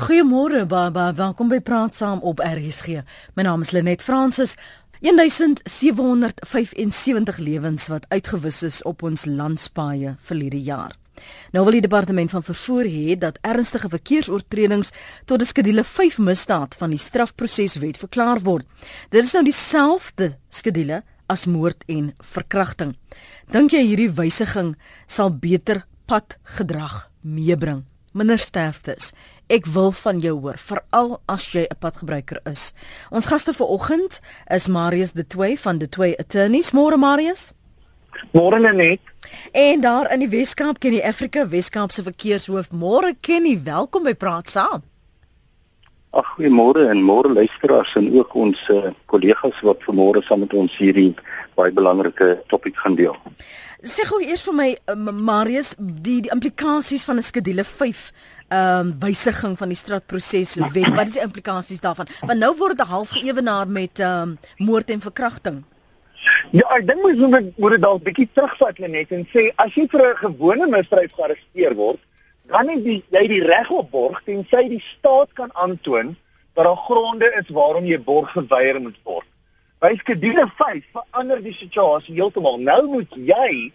Goeiemôre Baba, welkom by Praat Saam op RSG. My naam is Lenet Fransis. 1775 lewens wat uitgewis is op ons landspaaie verlede jaar. Nou wil die departement van vervoer hê dat ernstige verkeersoortredings tot 'n skedule 5 misdaad van die strafproseswet verklaar word. Dit is nou dieselfde skedule as moord en verkrachting. Dink jy hierdie wysiging sal beter padgedrag meebring? Minder sterftes. Ek wil van jou hoor, veral as jy 'n padgebruiker is. Ons gaste vanoggend is Marius De Toey van De Toey Attorneys. Môre Marius. Môre net. En daar in die Weskaap ken die Afrika Weskaap se verkeershoof. Môre Kenny, welkom by Praat Saam. Ag, goeiemôre en môre luisteraars en ook ons uh, kollegas wat vanmôre saam met ons hierdie baie belangrike topik gaan deel. Sê gou eers vir my uh, Marius die die implikasies van 'n skedule 5 ehm um, wysiging van die strafproses wet. Wat is die implikasies daarvan? Want nou word dit half geëwenaar met ehm um, moord en verkrachting. Ja, ek dink mens moet moet dit dalk bietjie terugvat net en sê as jy vir 'n gewone misdrijf gearresteer word, dan het jy jy die reg op borg tensy die staat kan aantoon dat daar gronde is waarom jy borg geweier moet word. By skedule 5 verander die situasie heeltemal. Nou moet jy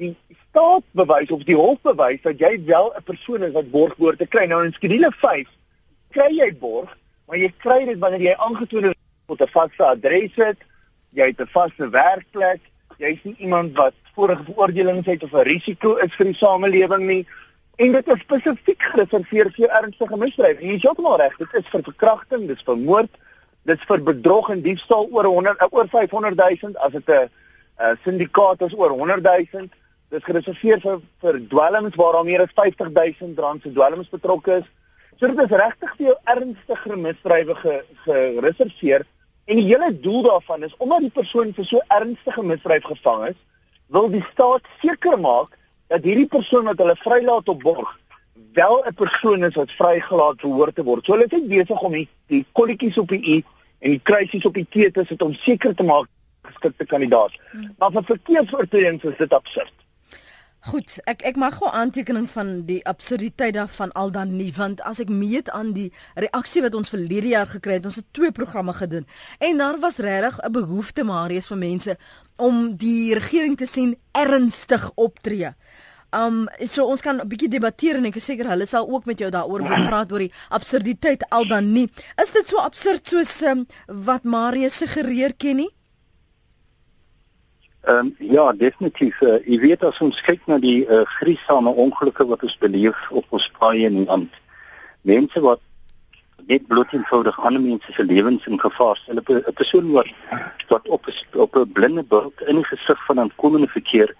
die staat bewys of die hof bewys dat jy wel 'n persoon is wat borg behoort te kry. Nou in skedule 5 kry jy borg, maar jy kry dit wanneer jy aangetoon het tot 'n vaste adres het, jy het 'n vaste werkplek, jy is nie iemand wat vorige veroordelings het of 'n risiko is vir die samelewing nie. En dit is spesifiek gereserveer vir ernstige misdrywe. Jy is heeltemal reg, dit is vir verkrachting, dit is vir moord, dit is vir bedrog en diefstal oor 100 oor 500 000 as dit 'n syndikaat is oor 100 000 dis gereserveer vir vir dwelms waar daar meer as 50000 rand se dwelms betrokke is. So dit is regtig vir jou ernstige misdrywe gereserveer en die hele doel daarvan is omdat die persoon vir so ernstige misdryf gevang is, wil die staat seker maak dat hierdie persoon wat hulle vrylaat op borg wel 'n persoon is wat vrygelaat behoort te word. So hulle is net besig om die, die kolletjies op die i en die kruisies op die t te sit om seker te maak geskikte kandidaat. Hmm. Maar vir verkeersoortredings is dit absurd. Goed, ek ek mag gou aantekening van die absurditeit daarvan al dan nie want as ek meet aan die reaksie wat ons verlede jaar gekry het, ons het twee programme gedoen en daar was regtig 'n behoefte Marius vir mense om die regering te sien ernstig optree. Um so ons kan 'n bietjie debatteer en ek is seker hulle sal ook met jou daaroor wil praat oor die absurditeit al dan nie. Is dit so absurd soos um, wat Marius suggereer ken nie? Ehm um, ja, definitief. Uh, jy weet as ons kyk na die uh, griesame ongelukke wat ons beleef op ons paaie in die land. Mense wat net blooteenvoudig ander mense se lewens in gevaar stel. 'n Persoon wat wat op op 'n blinde bult in die gesig van aankomende verkeer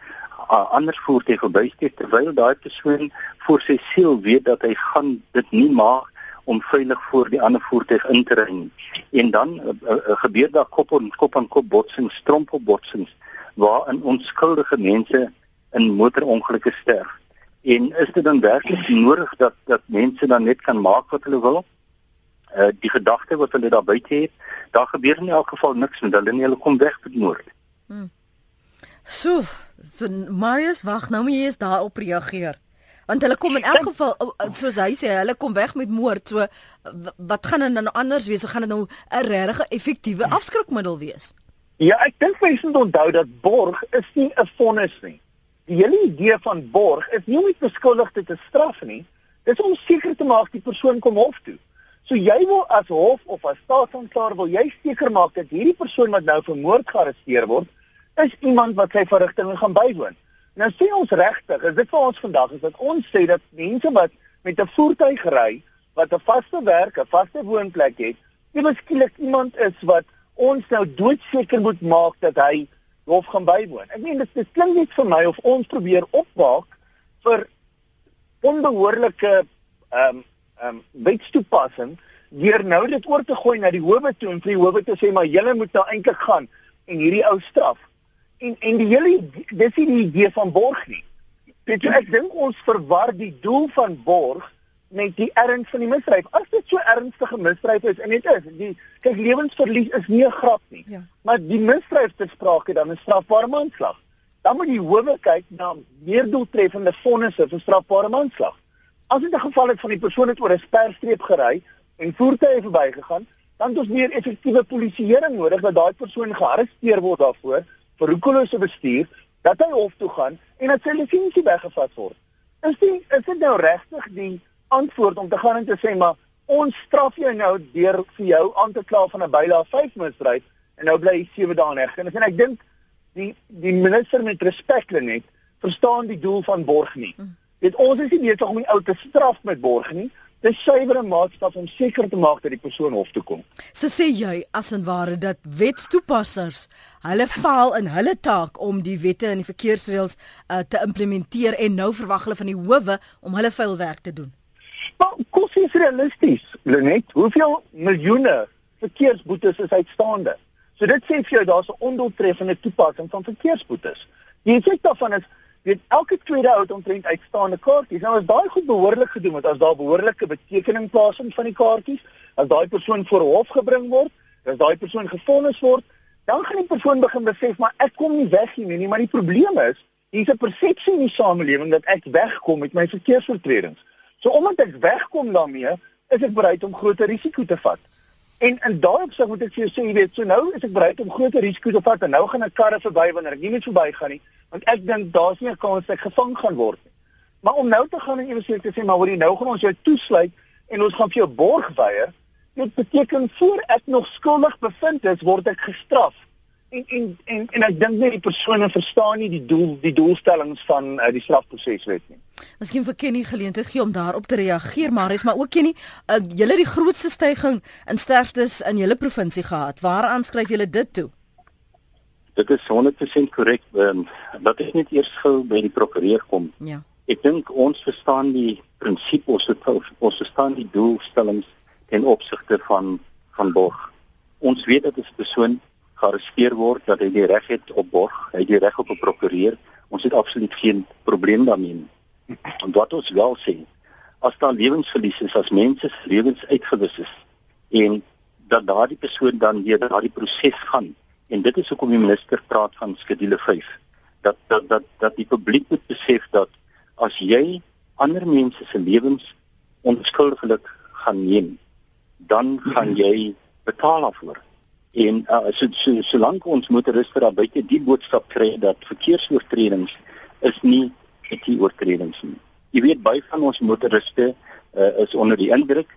uh, ander voertuie verbysteek terwyl daai persoon voor sy siel weet dat hy gaan dit nie maak om veilig voor die ander voertuig in te ry. En dan uh, uh, gebeur daar kop aan kop aan kop botsings, strompelbotsings waarin onskuldige mense in motorongelukke sterf. En is dit dan werklik nodig dat dat mense dan net kan maak wat hulle wil? Uh die gedagte wat hulle daar buite het, daar gebeur in elk geval niks met hulle nie, hulle kom weg met moord. Hmm. So, so Marius wag, nou moet jy eens daarop reageer. Want hulle kom in elk geval soos hy sê, hulle kom weg met moord. So wat gaan dan anders wees? Gaan dit nou 'n regtig effektiewe afskrikmiddel wees? Ja, ek dink mense moet onthou dat borg is nie 'n vonnis nie. Die hele idee van borg is nie om die beskuldigde te straf nie. Dit is om seker te maak die persoon kom hof toe. So jy wil as hof of as staatsaanklaer wil jy seker maak dat hierdie persoon wat nou vir moord gearresteer word, is iemand wat sy verrigtinge gaan bywoon. Nou sê ons regtig, is dit vir ons vandag is dat ons sê dat mense wat met 'n voertuig ry, wat 'n vaste werk, 'n vaste woonplek het, nie beskiklik iemand is wat ons nou doodseker moet maak dat hy hof gaan bywoon. Ek meen dit, dit klink net vir my of ons probeer opwaak vir onbehoorlike ehm um, ehm um, wetstoepassing deur nou dit oor te gooi na die howe toe en vir die howe te sê maar julle moet nou eintlik gaan en hierdie ou straf. En en die hele dis nie die idee van borg nie. Dit ek dink ons verwar die doel van borg met die erns van die misdrijf. As dit so ernstige misdrijf is en dit is, die kyk lewensverlies is nie 'n grap nie. Ja. Maar die misdrijf te sprake dan 'n strafbare manslag. Dan moet die howe kyk na meer doeltreffende vonnisse vir strafbare manslag. As dit 'n geval is van die persoon het oor 'n sperstreep gery en voertuie verbygegaan, dan het ons meer effektiewe polisieering nodig dat daai persoon gearresteer word daarvoor vir roekelose bestuur, dat hy hof toe gaan en dat sy lisensie weggevat word. Is dit is dit nou regtig die antwoord om te gaan en te sê maar ons straf jou nou deur vir jou aan te kla van 'n bylae 5 misdryf en nou bly jy 7 dae in hegtenis en ek dink die die minister met respek net verstaan die doel van borg nie. Hm. Weet ons is nie besig om die ou te straf met borg nie. Dis suiwere maatstaf om seker te maak dat die persoon hof toe kom. So sê jy as en ware dat wetstoepassers hulle faal in hulle taak om die wette en die verkeersreëls uh, te implementeer en nou verwag hulle van die howe om hulle vuil werk te doen. Maar kos is realisties, Lenet. Hoeveel miljoene verkeersboetes is uitstaande? So dit sê vir jou daar's 'n ondoeltreffende toepassing van verkeersboetes. Die effek daarvan is weet elke tweede ou omtrent uitstaande kaartjies. Nou as daai goed behoorlik gedoen word, as daar behoorlike betekening plaasvind van die kaartjies, as daai persoon voor hof gebring word, as daai persoon gefonnis word, dan gaan die persoon begin besef maar ek kom nie weg hier nie, maar die probleem is, hier's 'n persepsie in die samelewing dat ek wegkom met my verkeersoortredings. So omdat ek wegkom daarmee, is ek bereid om groter risiko te vat. En in daai opsig moet ek vir jou sê, jy weet, so nou is ek bereid om groter risiko te vat en nou gaan ek karre verby wanneer ek nie meer verbygaan nie, want ek dink daar's nie 'n kans ek gevang gaan word nie. Maar om nou te gaan en seker te sê, maar hoor jy nou gaan ons jou toesluit en ons gaan vir jou borg weier, dit beteken voor ek nog skuldig bevind is, word ek gestraf en en en en ek dink net die persone verstaan nie die doel die doelstellings van uh, die strafproseswet nie. Miskien vir Kenny geleentheid gee om daarop te reageer, maar is maar ook Kenny, uh, julle die grootste stygings in sterftes in julle provinsie gehad. Waaraan skryf julle dit toe? Dit is 100% korrek. Um, dat is net eers gou by die prokureur kom. Ja. Ek dink ons verstaan die prinsipes, ons ons verstaan die doelstellings ten opsigte van van borg. Ons weet dat 'n persoon gearresteer word dat hy die reg het op borg, hy het die reg op 'n prokureur. Ons het absoluut geen probleem daarmee nie. En wat ons wel sê, as daar lewensverlies is, as mense se lewens uitgewis is en dat daardie persoon dan weer daardie proses gaan en dit is hoekom die minister praat van skedule 5 dat dat dat dat die publiek moet besef dat as jy ander mense se lewens onskuldiglik gaan neem dan gaan jy betaal daarvoor. En uh, so so solank ons motoriste daar buite die boodskap kry dat verkeersoortredings is nie etie oortredings nie. Jy weet baie van ons motoriste uh, is onder die indruk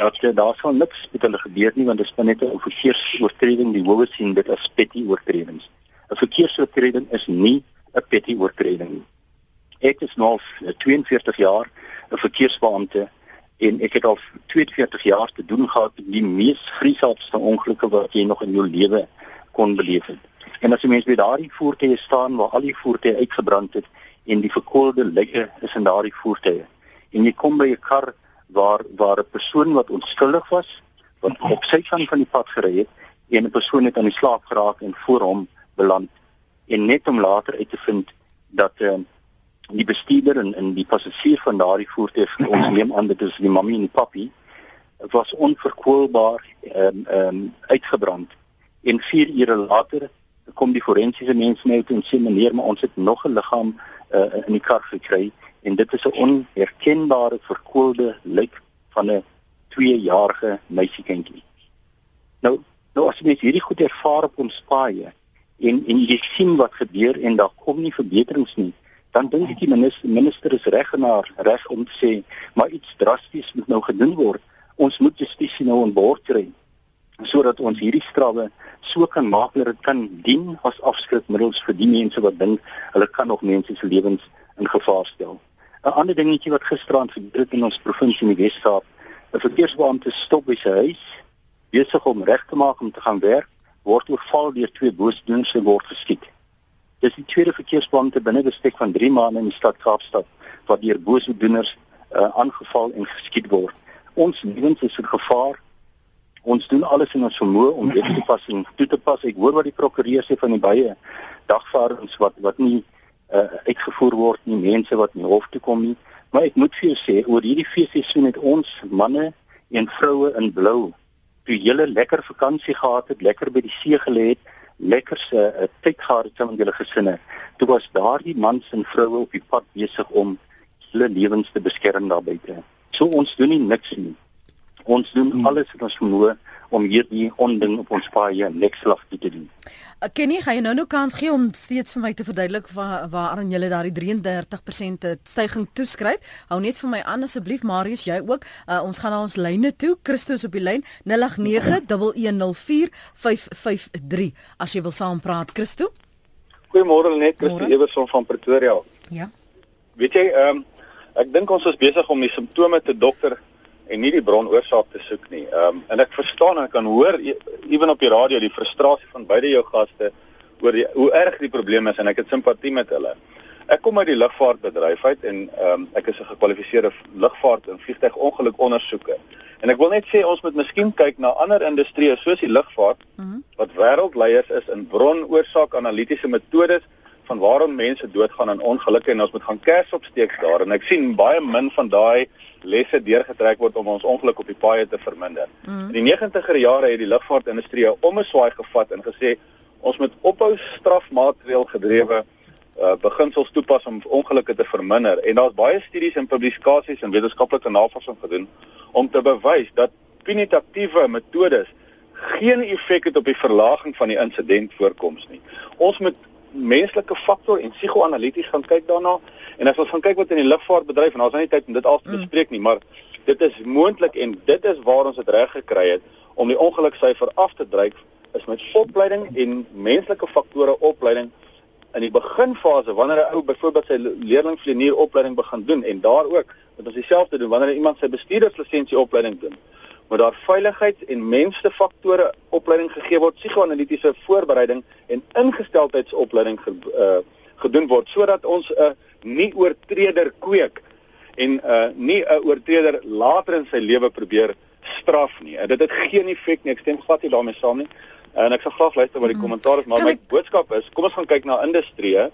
dat uh, daar sal niks met hulle gebeur nie want dit is net 'n verkeersoortreding die howe sien dit as petty oortredings. 'n Verkeersoortreding is nie 'n petty oortreding nie. Ek is nou 42 jaar 'n verkeersbeampte en ek het al 42 jaar te doen gehad met die mees vreesaamste ongelukke wat jy nog in jou lewe kon beleef het. En as jy mens by daardie voertuie staan waar al die voertuie uitgebrand het en die verkoelde lyke is in daardie voertuie. En jy kom by 'n kar waar waar 'n persoon wat onskuldig was wat op sy kant van die pad gery het en 'n persoon het aan die slaap geraak en voor hom beland en net om later uit te vind dat 'n uh, die bestuurder en en die passasier van daardie voertuig ons neem aan dit is die mammy en die papi was onverkoelbaar ehm um, ehm um, uitgebrand. En 4 ure later kom die forensiese mense net en sê meneer maar ons het nog 'n liggaam uh, in die kar gekry en dit is 'n onherkenbare verkoelde lijk van 'n 2-jarige meisiekindjie nou nou as jy hierdie goed ervaar op ons paaie en en jy sien wat gebeur en daar kom nie verbeterings nie dan dink ek die minister, minister is reg en haar reg om te sê maar iets drasties moet nou gedoen word. Ons moet justisie nou aan boord kry sodat ons hierdie strawwe so kan maak dat dit kan dien as afskrikmiddels vir die mense wat dink hulle kan nog mense se lewens in gevaar stel. 'n Ander dingetjie wat gisterand gebeur in ons provinsie in die Wes-Kaap, 'n verkeersbeampte stop by sy huis besig om reg te maak om te gaan werk, word oorval deur twee boosdoeners en word geskiet. Dis die tweede verkeersbeampte binne bestek van 3 maande in die stad Kaapstad wat deur boosdoeners uh, aangeval en geskiet word. Ons lewens is in gevaar. Ons doen alles in ons vermoë om dit te pas en toe te pas. Ek hoor wat die prokureur sê van die baie dagvaarders wat wat nie uh, uitgevoer word nie, mense wat nie hof toe kom nie. Maar ek moet vir jou sê oor hierdie feesseisoen het ons manne en vroue in blou toe julle lekker vakansie gehad het, lekker by die see gelê het, lekker se uh, tyd gehad het met julle gesinne. Toe was daardie mans en vroue op die pad besig om hulle lewens te beskerm daar buite. So ons doen nie niks nie. Ons doen hmm. alles wat ons vermoë om hierdie onding op ons paai net slag te doen. Kenny, gaan jy nou nou kans gee om steeds vir my te verduidelik waar waaraan jy daardie 33% stygings toeskryf? Hou net vir my aan asseblief Marius, jy ook. Uh, ons gaan na ons lyne toe. Christus op die lyn 0891104553 as jy wil saampraat. Christo? Goeiemôre net, Christo Everson van Pretoria. Ja. Weet jy, ehm um, ek dink ons is besig om die simptome te dokter en nie die bronoorsaak te soek nie. Ehm um, en ek verstaan en ek kan hoor ewen op die radio die frustrasie van beide jou gaste oor die, hoe erg die probleem is en ek het simpatie met hulle. Ek kom uit die lugvaartbedryf uit en ehm um, ek is 'n gekwalifiseerde lugvaart en vliegtuigongeluk ondersoeker. En ek wil net sê ons moet miskien kyk na ander industrieë soos die lugvaart mm -hmm. wat wêreldleiers is in bronoorsaak analitiese metodes van waarom mense doodgaan in ongelukke en ons moet gaan kers opsteek daar en ek sien baie min van daai lesse deurgetrek word om ons ongeluk op die paaie te verminder. Mm. In die 90er jare het die lugvaartindustrie om 'n swaai gevat en gesê ons moet ophou strafmaatreël gedrewe uh, beginsels toepas om ongelukke te verminder en daar's baie studies en publikasies en wetenskaplike navorsing gedoen om te bewys dat punitatiewe metodes geen effek het op die verlaging van die insidentvoorkoms nie. Ons moet menslike faktor en psigoanalities gaan kyk daarna en as ons gaan kyk wat in die lugvaartbedryf en ons het nie tyd om dit al te mm. bespreek nie maar dit is moontlik en dit is waar ons dit reg gekry het om die ongeluksyfer af te dryf is met opleiding en menslike faktore opleiding in die beginfase wanneer 'n ou byvoorbeeld sy leerlingvlieënier opleiding begin doen en daar ook dat ons dieselfde doen wanneer iemand sy bestuurderslisensie opleiding doen moet daar veiligheids- en mensfaktore opleiding gegee word, psigoanalitiese voorbereiding en ingesteldheidsopleiding ge, uh, gedoen word sodat ons 'n uh, nie oortreder kweek en 'n uh, nie 'n oortreder later in sy lewe probeer straf nie. Uh, dit het geen effek nie. Ek stem glad nie daarmee saam nie. Uh, en ek sal graag luister wat die mm. kommentaar is, maar my boodskap is, kom ons gaan kyk na industrieë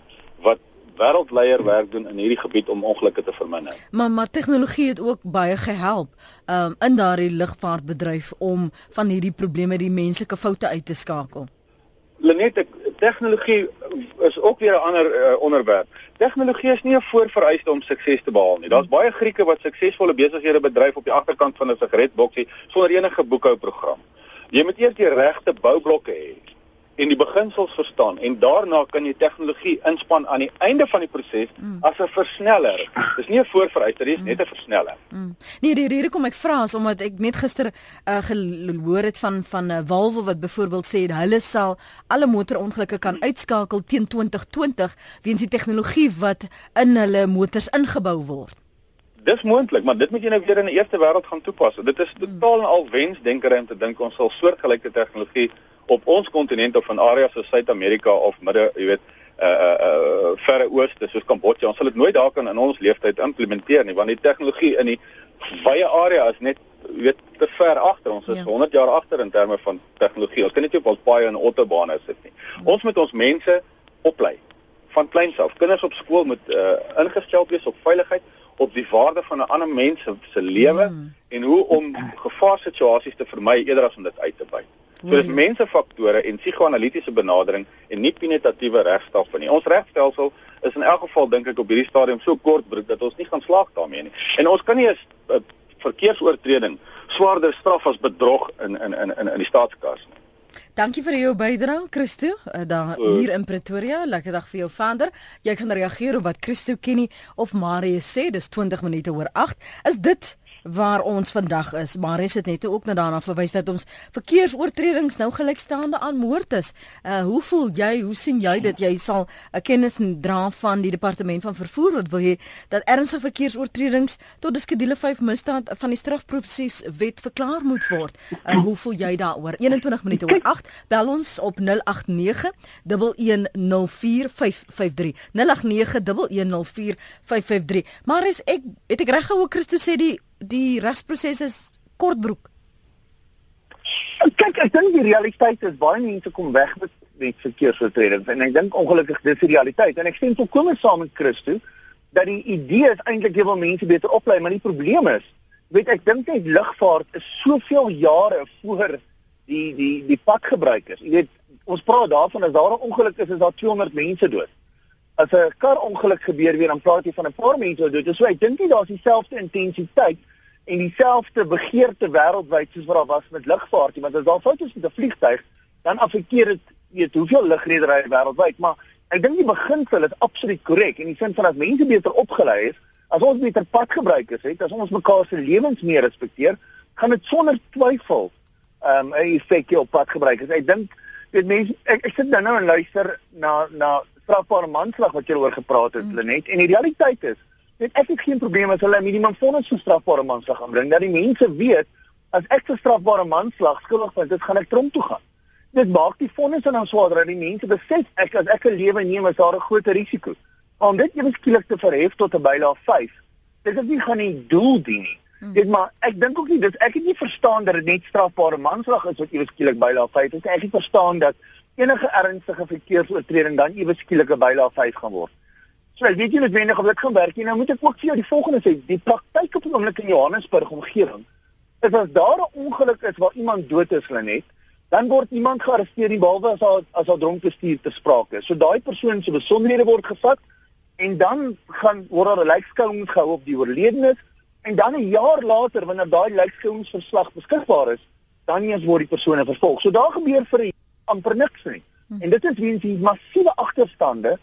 wat wêreldleier werk doen in hierdie gebied om ongelukke te verminder. Maar maar tegnologie het ook baie gehelp um, in daardie lugvaartbedryf om van hierdie probleme die menslike foute uit te skakel. Lenet, tegnologie is ook weer 'n ander uh, onderwerp. Tegnologie is nie 'n voorvereiste om sukses te behaal nie. Daar's baie Grieke wat suksesvolle besighede bedryf op die agterkant van 'n sigaretboksie sonder enige boekhouprogram. Jy moet eers die regte boublokke hê en die beginsels verstaan en daarna kan jy tegnologie inspann aan die einde van die proses mm. as 'n versneller. Dis nie 'n voorvereiste, dit is mm. net 'n versneller. Mm. Nee, die rede kom ek vra is omdat ek net gister uh, gehoor het van van 'n uh, Volvo wat byvoorbeeld sê hulle sal alle motorongelukke kan uitskakel teen 2020 weens die tegnologie wat in hulle motors ingebou word. Dis moontlik, maar dit moet jy nou weer in die eerste wêreld gaan toepas. Dit is totaal en al wensdenkery om te dink ons sal soortgelyke tegnologie op ons kontinent of in areas soos Suid-Amerika of midde, jy weet, uh uh, uh verre ooste soos Kambodja, ons sal dit nooit daar kan in ons leeftyd implementeer nie want die tegnologie in die baie area is net jy weet te ver agter. Ons is ja. 100 jaar agter in terme van tegnologie. Ons kan net nie op ons paaie en autobane sit nie. Ja. Ons moet ons mense oplei van kleins af. Kinders op skool moet uh ingestel wees op veiligheid op die waarde van 'n ander mens se lewe mm. en hoe om gevaarsituasies te vermy eerder as om dit uit te buit. So dis mensefaktore en psigoanalitiese benadering en nie punitatiewe regstelsel nie. Ons regstelsel is in elk geval dink ek op hierdie stadium so kortbroek dat ons nie gaan slaag daarmee nie. En ons kan nie 'n verkeersoortreding swaarder straf as bedrog in in in in in die staatskas nie. Dankie vir jou bydrae, Christo, uh, daar hier in Pretoria. Lekker dag vir jou vader. Jy kan reageer op wat Christo Kenny of Marie sê. Dis 20 minute oor 8. Is dit waar ons vandag is, maar is dit net ook na daarna verwys dat ons verkeersoortredings nou gelykstaande aan moord is. Uh hoe voel jy? Hoe sien jy dit? Jy sal 'n kennis dra van die departement van vervoer wat wil jy dat ernstige verkeersoortredings tot die skedule 5 misdaad van die strafproses wet verklaar moet word. Uh hoe voel jy daaroor? 21 minute oor 8. Bel ons op 089 1104553. 089 Maar is ek het ek reg gehoor Christus sê die die regsproses is kortbroek. Kyk, ek dink die realiteit is baie mense kom weg met met verkeersoortredings en ek dink ongelukkig dis die realiteit en ek stem volkomme saam met Christo dat die idee is eintlik jy wil mense beter oplei, maar die probleem is, weet ek dink net lugvaart is soveel jare voor die die die padgebruikers. Jy weet, ons praat daarvan as daar 'n ongeluk is, is daar 200 mense dood. As 'n karongeluk gebeur weer dan praat jy van 'n paar mense wat dood is. So ek dink nie daar's dieselfde intensiteit en dieselfde begeerte wêreldwyd soos wat daar was met lugvaart nie, want as daar foute is met 'n vliegtyg, dan affekteer dit weet hoeveel lugrederye wêreldwyd, maar ek dink die beginsel is absoluut korrek in die sin van as mense beter opgelei is, as ons beter padgebruikers het, as ons mekaar se lewens meer respekteer, gaan dit sonder twyfel ehm um, 'n effek op padgebruikers. Ek dink weet mense ek, ek sit nou nou en luister na na strafbare manslag wat jy oor gepraat het, mm. Lenet, en die realiteit is Dit ek het geen probleem as hulle minimum vonnis vir strafbare manslag aanbring. Dat die mense weet as ek vir strafbare manslag skuldig vind, dit gaan ek tronk toe gaan. Dit maak die vonnis dan swaarder dat die mense besef ek as ek 'n lewe neem is daar 'n groot risiko. Om dit ewe skielik te verhef tot 'n bylaag 5. Dit is nie gaan nie doel dien nie. Hmm. Dit maar ek dink ook nie dis ek het nie verstaan dat dit net strafbare manslag is wat ewe skielik bylaag 5 is. Ek het verstaan dat enige ernstige verkeersoortreding dan ewe skielik 'n bylaag 5 gaan word. So ek weet nie noodwendig of dit gaan werk nie. Nou moet ek ook vir jou die volgende sê. Die praktyk op die oomblik in Johannesburg omgewing is as daar 'n ongeluk is waar iemand dood is, Lenet, dan word iemand gearresteer nie behalwe as daar as daar dronk bestuur te sprake is. So daai persoon se besonderhede word gevat en dan gaan word daar 'n lijkskouing gehou op die oorledenes en dan 'n jaar later wanneer daai lijkskouingsverslag beskikbaar is, dan eens word die persone vervolg. So daar gebeur vir amper niks nie. Hm. En dit is weens die massiewe agterstande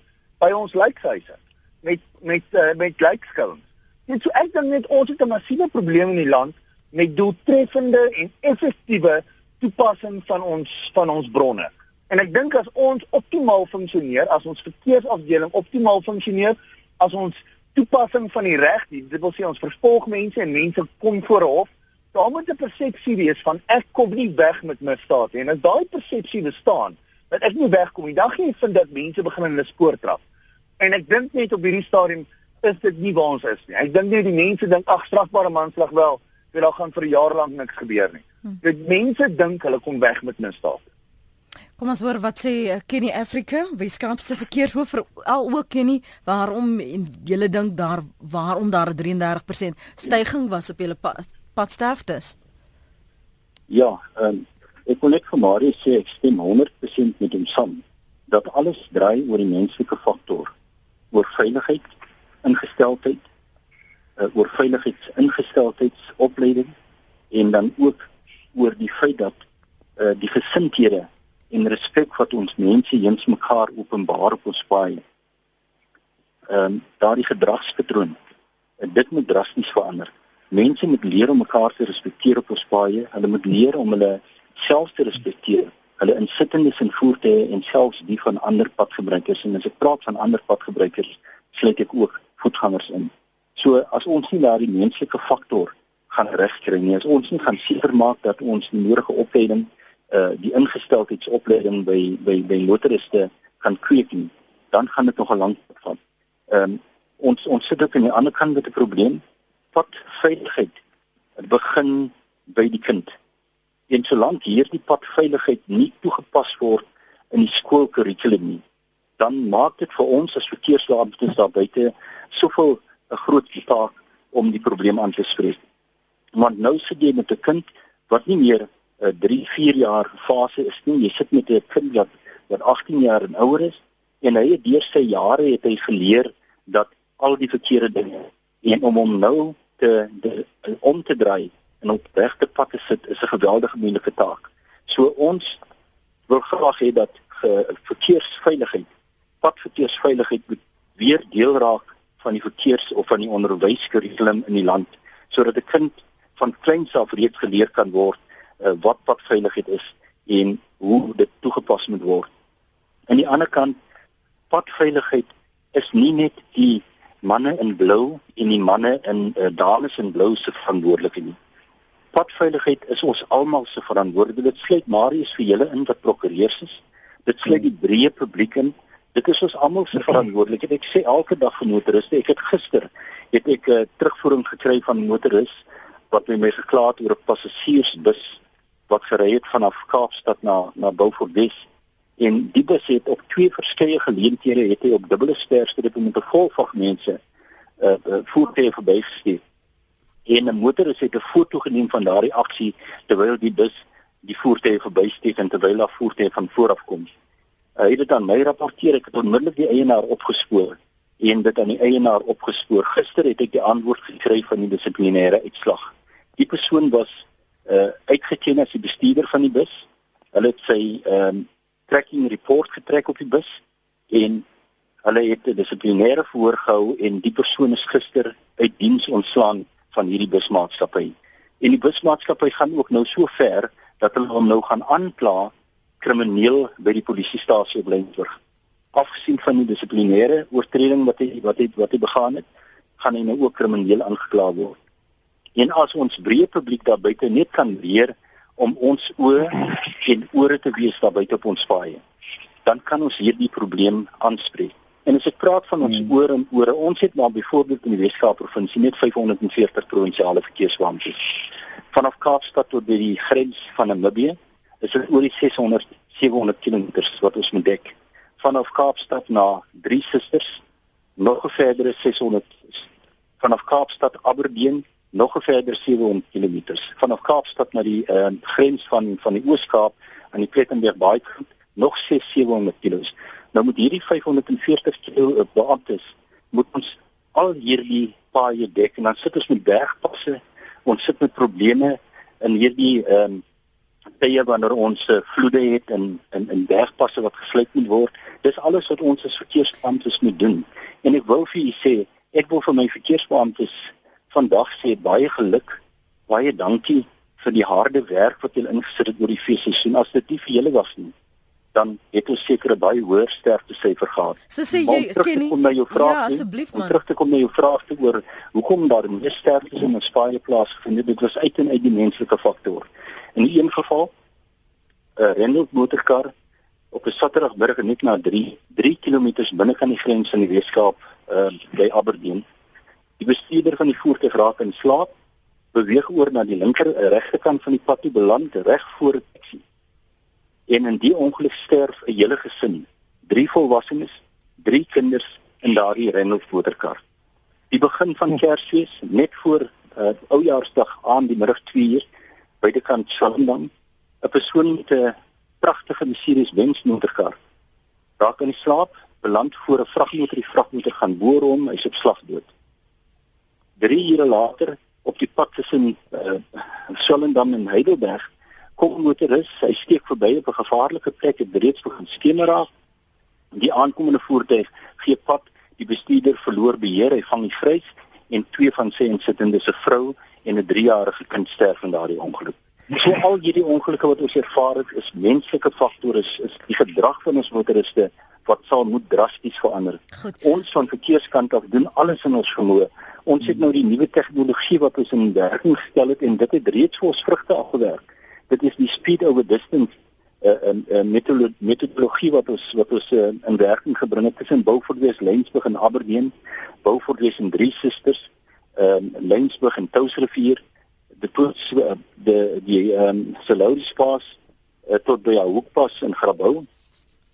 by ons lijkhuise met met uh, met lijkskouings. Net so ek dink net ons het 'n massiewe probleem in die land met doeltreffende en effektiewe toepassing van ons van ons bronne. En ek dink as ons optimaal funksioneer, as ons verkeersafdeling optimaal funksioneer, as ons toepassing van die reg, dit wil sê ons vervolg mense en mense kom voor hof, dan moet 'n persepsie wees van ek kom nie weg met misdaad nie. En as daai persepsie bestaan, dat ek nie wegkom nie, dan gaan jy vind dat mense begin in 'n spoor trap. En ek dink net op hierdie stadium is dit nie waar ons is nie. Ek dink net die mense dink ag strafbare manslag wel, dit daar gaan vir 'n jaar lank niks gebeur nie. Hm. Dit mense dink hulle kom weg met misdaad. Kom ons hoor wat sê eh, Kenny Africa, Weskaapse verkeershoof vir al ook Kenny, waarom julle dink daar waarom daar 'n 33% stygings was op julle padsterftes? Ja, um, ek kon net vir Marie sê ek stem 100% met hom saam dat alles draai oor die menslike faktor oor veiligheid, ingesteldheid, uh, oor veiligheidsingesteldheidsopleiding en dan ook oor die feit dat uh, die gesindhede en respek wat ons mense eens mekaar openbaar op ons paai. Ehm um, daardie gedragspatroon, uh, dit moet drasties verander. Mense moet leer om mekaar te respekteer op ons paai. Hulle moet leer om hulle self te respekteer hulle insittendes in voertuie en selfs die van ander padgebruikers en as ek praat van ander padgebruikers sluit ek ook voetgangers in. So as ons nie daardie menslike faktor gaan regkry nie, as ons nie gaan seker maak dat ons die nodige opleiding uh die ingesteldheidsopleiding by by by motoriste kan kweek nie, dan gaan dit nog 'n lang pad vat. Ehm um, ons ons sit ook aan die ander kant met 'n probleem. Wat veiligheid begin by die kind en solank hierdie padveiligheid nie toegepas word in die skoolkurrikulum nie, dan maak dit vir ons as verkeersbeamptes daar buite soveel 'n groot taak om die probleem aan te spreek. Want nou sit jy met 'n kind wat nie meer 'n 3, 4 jaar fase is nie. Jy sit met 'n kind wat wat 18 jaar en ouer is en hy het deur sy jare het hy geleer dat al die verkeerde dinge en om hom nou te, te om te draai en op regte pad te sit is 'n geweldige moeilike taak. So ons wil graag hê dat verkeersveiligheid, padverkeersveiligheid moet weer deel raak van die verkeers of van die onderwyskurrikulum in die land sodat 'n kind van kleins af reeds geleer kan word uh, wat padveiligheid is en hoe dit toegepas moet word. Aan die ander kant padveiligheid is nie net die manne in blou en die manne in uh, dames in blou se verantwoordelikheid nie padveiligheid is ons almal se verantwoordelikheid. Dit sluit Marius vir julle in wat prokureurs is. Dit sluit die breë publiek in. Dit is ons almal se verantwoordelikheid. Ek sê elke dag vir motoriste, ek het gister het ek 'n uh, terugvoering gekry van motoris wat my gekla het oor 'n passasiersbus wat gery het vanaf Kaapstad na na Beaufort Wes. En die bus het op twee verskeie geleenthede het hy op dubbele sterstrepe met 'n vol van mense uh, uh voertuie verbygesteek en 'n motoris het 'n foto geneem van daardie aksie terwyl die bus die voertuig verbysteek en terwyl daar voertuie van voor af kom. Hy het dit aan my rapporteer. Ek het onmiddellik die eienaar opgespoor en dit aan die eienaar opgespoor. Gister het ek die antwoord gekry van die dissiplinêre uitslag. Die persoon was uh uitgeken as die bestuurder van die bus. Hulle het sy ehm um, tracking report getrek op die bus en hulle het 'n dissiplinêre verhoor gehou en die persoon is gister uit diens ontslaan van hierdie busmaatskappy. En die busmaatskappy gaan ook nou so ver dat hulle hom nou gaan aankla krimineel by die polisiestasie op Lensburg. Afgesien van die dissiplinêre oortreding wat hy wat hy wat hy begaan het, gaan hy nou ook krimineel aangekla word. En as ons breë publiek daar buite net kan leer om ons oë en ore te wees daar buite op ons paaie, dan kan ons hierdie probleem aanspreek. En as ek praat van ons hmm. oor en oor, ons het maar byvoorbeeld in die Weskaap provinsie net 540 provinsiale verkeersbeamptes. Vanaf Kaapstad tot by die grens van Namibië is dit oor die 600 700 km wat ons moet dek. Vanaf Kaapstad na Drie Susters nog 'n verdere 600 vanaf Kaapstad Aberdeen nog 'n verdere 700 km. Vanaf Kaapstad na die uh, grens van van die Oos-Kaap aan die Plettenberg Baai nog 6 700 km. Nou met hierdie 540 kg beamptes moet ons al hierdie paaie dek en dan sit ons met bergpasse. Ons sit met probleme in hierdie ehm um, tye wanneer ons uh, vloede het in in in bergpasse wat gesluit moet word. Dis alles wat ons as verkeersbeamptes moet doen. En ek wil vir u sê, ek wil vir my verkeersbeamptes vandag sê baie geluk. Baie dankie vir die harde werk wat julle ingesit het oor die feesseisoen. As dit nie vir julle was nie, dan het ons seker 'n baie hoër sterftesyfer gehad. So sê jy, Kenny, kom na jou vraag. Ja, asseblief man. Terug te kom na jou vraag te oor hoekom daar meer sterftes in ons paai plaas gevind het. Dit was uit en uit die menslike faktor. In een geval 'n Renault motorkar op 'n Saterdagmiddag net na 3 3 km binne aan die grens van die Weskaap uh, by Aberdeen. Die bestuurder van die voertuig raak in slaap, beweeg oor na die linker regterkant van die pad toe beland reg voor die taxi en in die ongeluk sterf 'n hele gesin, drie volwassenes, drie kinders in daardie Renault motorkar. Die begin van Kersfees, net voor uh, Oujaarsdag aan die middag 2 uur by die kant Sandam, 'n persoon met 'n pragtige Mercedes-Benz motorkar raak in slaap, beland voor 'n vragmotor, die vragmotor gaan boor hom, hy's op slag dood. 3 ure later op die pad tussen uh, Sandam en Heidelberg kom motoris, hy steek verby op 'n gevaarlike plek en reeds begin skemer raak. Die aankomende voertuig gee pad, die bestuurder verloor beheer, hy vang die vrys en twee van sy insittendes, 'n vrou en 'n 3-jarige kind sterf in daardie ongeluk. So al hierdie ongelukke wat ons ervaar het, is menslike faktore, is, is die gedrag van ons motoriste wat sal moet drasties verander. Goed. Ons van verkeerskant af doen alles in ons vermoë. Ons het nou die nuwe tegnologie wat ons in werking gestel het en dit het reeds vir ons vrugte afgewerk dit is die speed over distance 'n uh, 'n uh, uh, metodologie wat ons wat ons uh, in werking gebring het tussen West Lensburg en Aberdeen, West en Drie Susters, ehm um, Lensburg en Touwsrivier, die toets uh, die die ehm um, Salouris Pass uh, tot by Hoekpas in Grabouw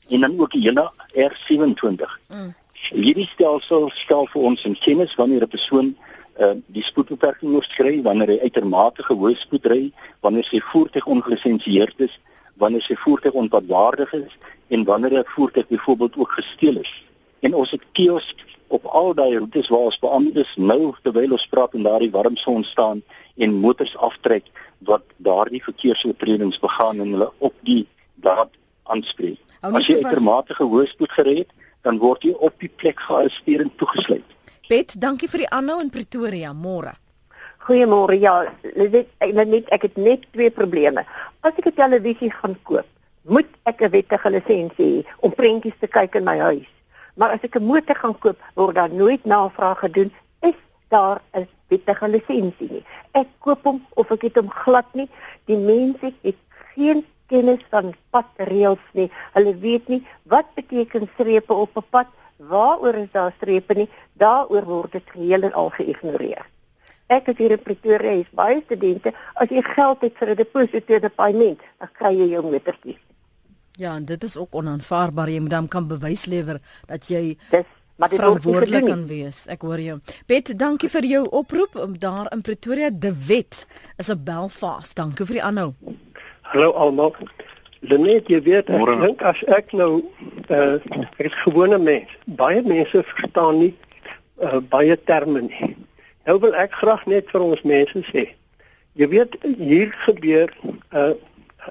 en dan ook die hele R27. Mm. Hierdie stelsel stel vir ons in kennis wanneer 'n persoon uh, die spoedbeperking oorskry wanneer hy uitermate hoë spoed ry, wanneer sy voertuig ongelisensieerd is, wanneer sy voertuig onpadwaardig is en wanneer 'n voertuig byvoorbeeld ook gesteel is. En ons het kiosk op al daai roetes waar ons beamptes nou terwyl ons praat en daardie warm son staan en motors aftrek wat daardie verkeersoortredings begaan en hulle op die daad aanspreek. As jy uitermate hoë spoed gery het, dan word jy op die plek gearresteer en toegesluit. Bet, dankie vir die aanhou in Pretoria. Môre. Goeiemôre. Ja, net ek net ek het net twee probleme. As ek 'n televisie gaan koop, moet ek 'n wettige lisensie hê om prentjies te kyk in my huis. Maar as ek 'n motor gaan koop, word daar nooit navraag gedoen is daar 'n wettige lisensie nie. Ek koop hom of ek het hom glad nie. Die mense het geen kennis van padreëls nie. Hulle weet nie wat beteken strepe op 'n pad waaroor is daar strepe nie, daaroor word dit geheel en al geïgnoreer. Ek het hier in Pretoria is baie studente, as jy geld het vir 'n deposito paaiement, dan kry jy jou motortjie. Ja, en dit is ook onaanvaarbaar. Jy moet dan kan bewys lewer dat jy Dis maar dit verantwoordelik kan wees. Ek hoor jou. Bet, dankie vir jou oproep om daar in Pretoria de wet is 'n Belfast. Dankie vir die aanhou. Hallo almal. Lenet, jy weet, ek dink as ek nou uh ek is gewone mens. Baie mense verstaan nie uh, baie terme nie. Nou wil ek graag net vir ons mense sê. Jy weet hier gebeur 'n uh,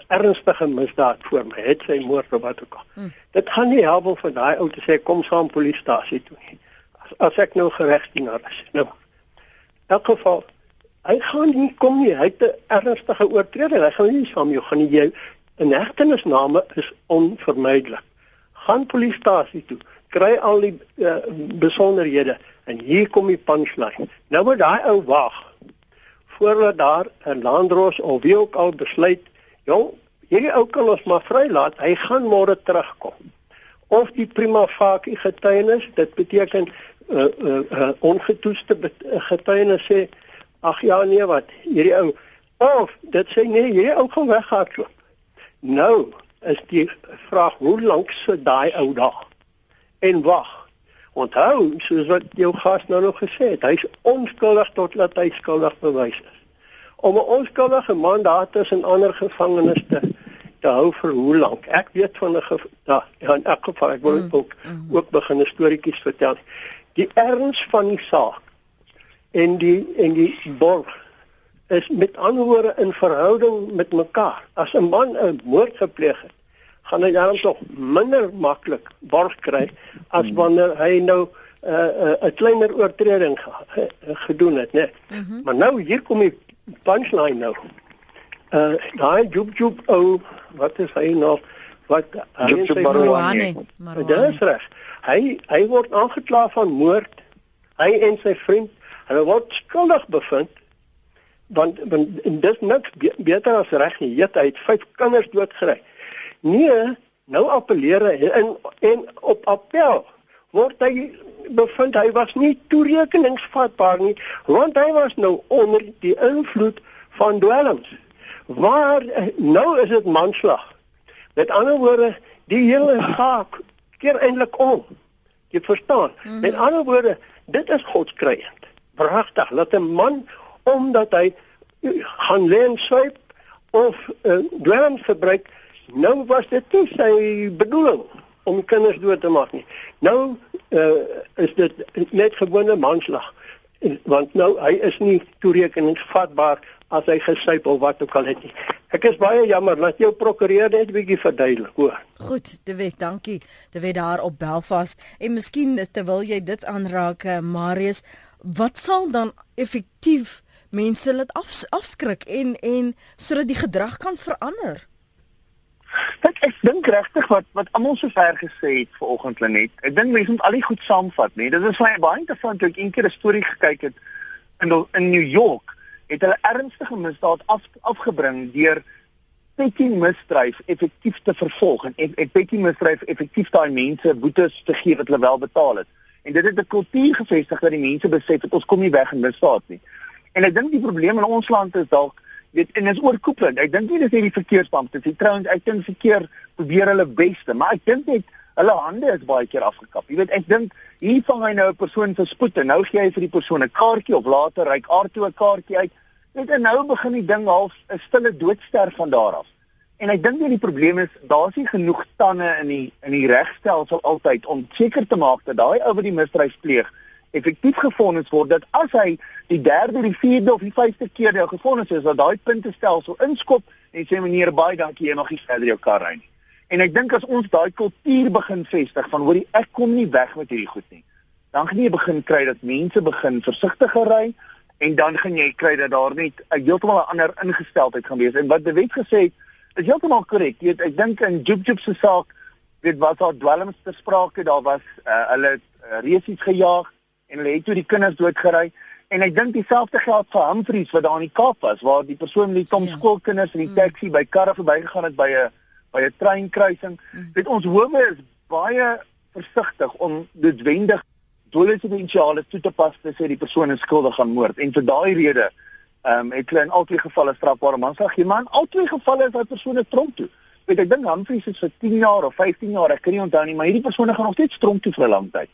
ernstige misdaad voor my. Het sy moord of wat ook al. Hmm. Dit gaan nie help om vir daai ou te sê kom saam polisiestasie toe nie. As, as ek nou geregtdienaar is. Nou. In elk geval hy gaan nie kom nie. Hy het 'n ernstige oortreding. Hy gaan nie saam jou gaan nie jy 'n hegtenisname is onvermydelik. Gaan polisiestasie toe. Kry al die uh, besonderhede en hier kom die punchline. Nou moet daai ou wag voordat daar 'n landros of wie ook al besluit Jong, hierdie ou kan ons maar vrylaat. Hy gaan môre terugkom. Of die prima facie getuienis, dit beteken 'n uh, uh, uh, ongetoeste getuienis sê, ag ja nee wat, hierdie ou of dit sê nee, hierdie ou gaan weghardloop. Nou is die vraag hoe lank se daai ou daar? En wag. Onthou, soos wat jou gas nou nog gesê het, hy's onskuldig tot laat hy skuldig bewys is om 'n onskuldige man daar tussen ander gevangenes te te hou vir hoe lank? Ek weet van 'n ja, in elk geval ek wil mm, ook mm. ook begin 'n storieetjies vertel. Die erns van die saak en die en die borg is met ander woorde in verhouding met mekaar. As 'n man 'n moord gepleeg het, gaan hy dan tog minder maklik borg kry as mm. wanneer hy nou 'n uh, 'n uh, kleiner oortreding ge, uh, gedoen het, né? Mm -hmm. Maar nou hier kom die punchline nou. Uh daai joep joep ou wat is hy nou wat joep joep Marwane. Dit is reg. Hy hy word aangekla van moord. Hy en sy vriend, hulle word skuldig bevind want want dis niks be beter as reg nie. Hy het vyf kinders doodgery. Nee, nou appeleer hy en en op appel word hy bevind hy was nie toerekeningsvatbaar nie want hy was nou onder die invloed van dwelms. Waar nou is dit manslag. Met ander woorde, die hele saak keer eintlik om. Jy verstaan? Mm -hmm. Met ander woorde, dit is godskreiend. Pragtig dat 'n man omdat hy gaan leen swyp of uh, dwelms verbruik, nou was dit nie sy bedoeling om kinders dood te maak nie. Nou uh, is dit net gewone manslag want nou hy is nie toerekeningsvatbaar as hy gesuip of wat ook al het nie. Ek is baie jammer dat jou prokureur net 'n bietjie verduidelik, hoor. Goed, De Wet, dankie. De Wet daar op Belfast en miskien terwyl jy dit aanraak, eh, Marius, wat sal dan effektief mense laat af, afskrik en en sodat die gedrag kan verander? Ek ek dink regtig wat wat almal so ver gesê het vanoggend Lenet. Ek dink mense moet al die goed saamvat, nee. Dit is vir my baie interessant toe ek eendag 'n storie gekyk het in in New York het hulle ernstige misdaad af, afgebring deur petty misdryf effektief te vervolg en ek petty misdryf effektief daai mense boetes te gee wat hulle wel betaal het. En dit het 'n kultuur gevestig dat die mense besef dat ons kom nie weg in misdaad nie. En ek dink die probleem in ons land is dalk weet en dit is oorkoepelend. Ek dink nie dis net die verkeersbeampte nie. Trouwens, ek dink verkeer probeer hulle beste, maar ek dink net hulle hande is baie keer afgekap. Jy weet, ek dink hier vang hy nou 'n persoon vir spoed en nou gee hy vir die persoon 'n kaartjie of later ryk aartoe 'n kaartjie uit. Net en nou begin die ding half 'n stille doodster van daar af. En ek dink nie die probleem is daar's nie genoeg tande in die in die regstelsel altyd om seker te maak dat daai ou wat die misdrijf pleeg effektief gefonnis word dat as hy die derde, die vierde of die vyfde keer nou gefonnis is dat daai puntestelsel inskop en sê meneer baie dankie jy mag nie verder jou kar ry nie. En ek dink as ons daai kultuur begin vestig van hoorie ek kom nie weg met hierdie goed nie. Dan gaan jy begin kry dat mense begin versigtiger ry en dan gaan jy kry dat daar net 'n heeltemal 'n ander ingesteldheid gaan wees. En wat die wet gesê het, is heeltemal korrek. Jy weet ek dink in Jup Jup se saak, dit was daar dwelms te sprake, daar was uh, hulle uh, resies gejaag en hulle het toe die kinders doodgery en ek dink dieselfde geld vir Humphreys wat daar in die Kaap was waar die persoon met die tom ja. skoolkinders in die mm. taxi by karre verbygegaan het by 'n by 'n treinkruising. Mm. Dit ons howe is baie versigtig om noodwendig doeleintensiale toe te pas te sê die persoon is skuldig aan moord en vir daai rede ehm um, het hulle in albei gevalle strafbare manslag maar in albei gevalle is daai persoon tronk toe. Weet ek dink Humphreys is vir 10 jaar of 15 jaar, ek kan nie onthou nie, maar hierdie persone gaan nog steeds tronk toe vir 'n lang tyd.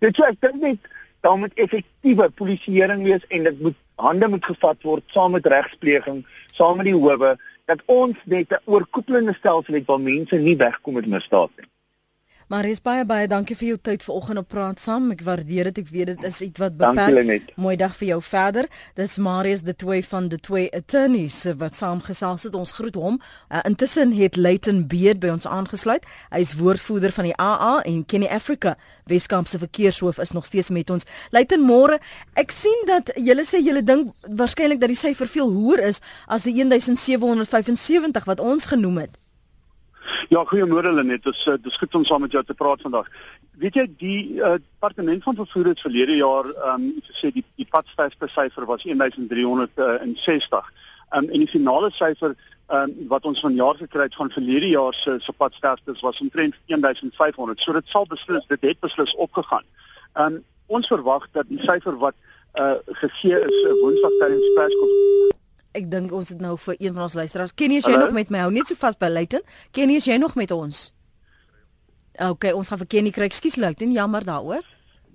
Dit sê ek dink net daar moet effektiewe polisieering wees en dit moet hande moet gevat word saam met regspleging, saam met die howe dat ons net 'n oorkoepelende stelsel het waar mense nie wegkom met misdaad nie. Maar is baie baie dankie vir jou tyd vanoggend op praat saam. Ek waardeer dit. Ek weet dit is iets wat beperk. Mooi dag vir jou verder. Dis Marius de twee van de twee attorneys wat saamgesels het. Ons groet hom. Uh, intussen het Leighton Beard by ons aangesluit. Hy is woordvoerder van die AA en Kenny Africa. Weskaapse verkeershoof is nog steeds met ons. Leighton môre. Ek sien dat julle sê julle dink waarskynlik dat die syfer veel hoër is as die 1775 wat ons genoem het. Ja, goeiemôre Lenet. Dit is eh, dis goed om saam met jou te praat vandag. Weet jy die uh, departement van vervoer het verlede jaar ehm um, gesê die die padstyfste syfer was 1360. Ehm um, en die finale syfer ehm um, wat ons vanjaar gekry het van verlede jaar se se padsterftes was omtrent 1500. So dit sal beslis dit het beslis opgegaan. Ehm um, ons verwag dat die syfer wat uh gegee is uh, Woensdag tydens perskonferensie ek dink ons het nou vir een van ons luisteraars. Kenny, is jy Hallo? nog met my? Hou net so vas by Luiten. Kenny, is jy nog met ons? OK, ons gaan vir Kenny kry. Ekskuus Luiten, jammer daaroor.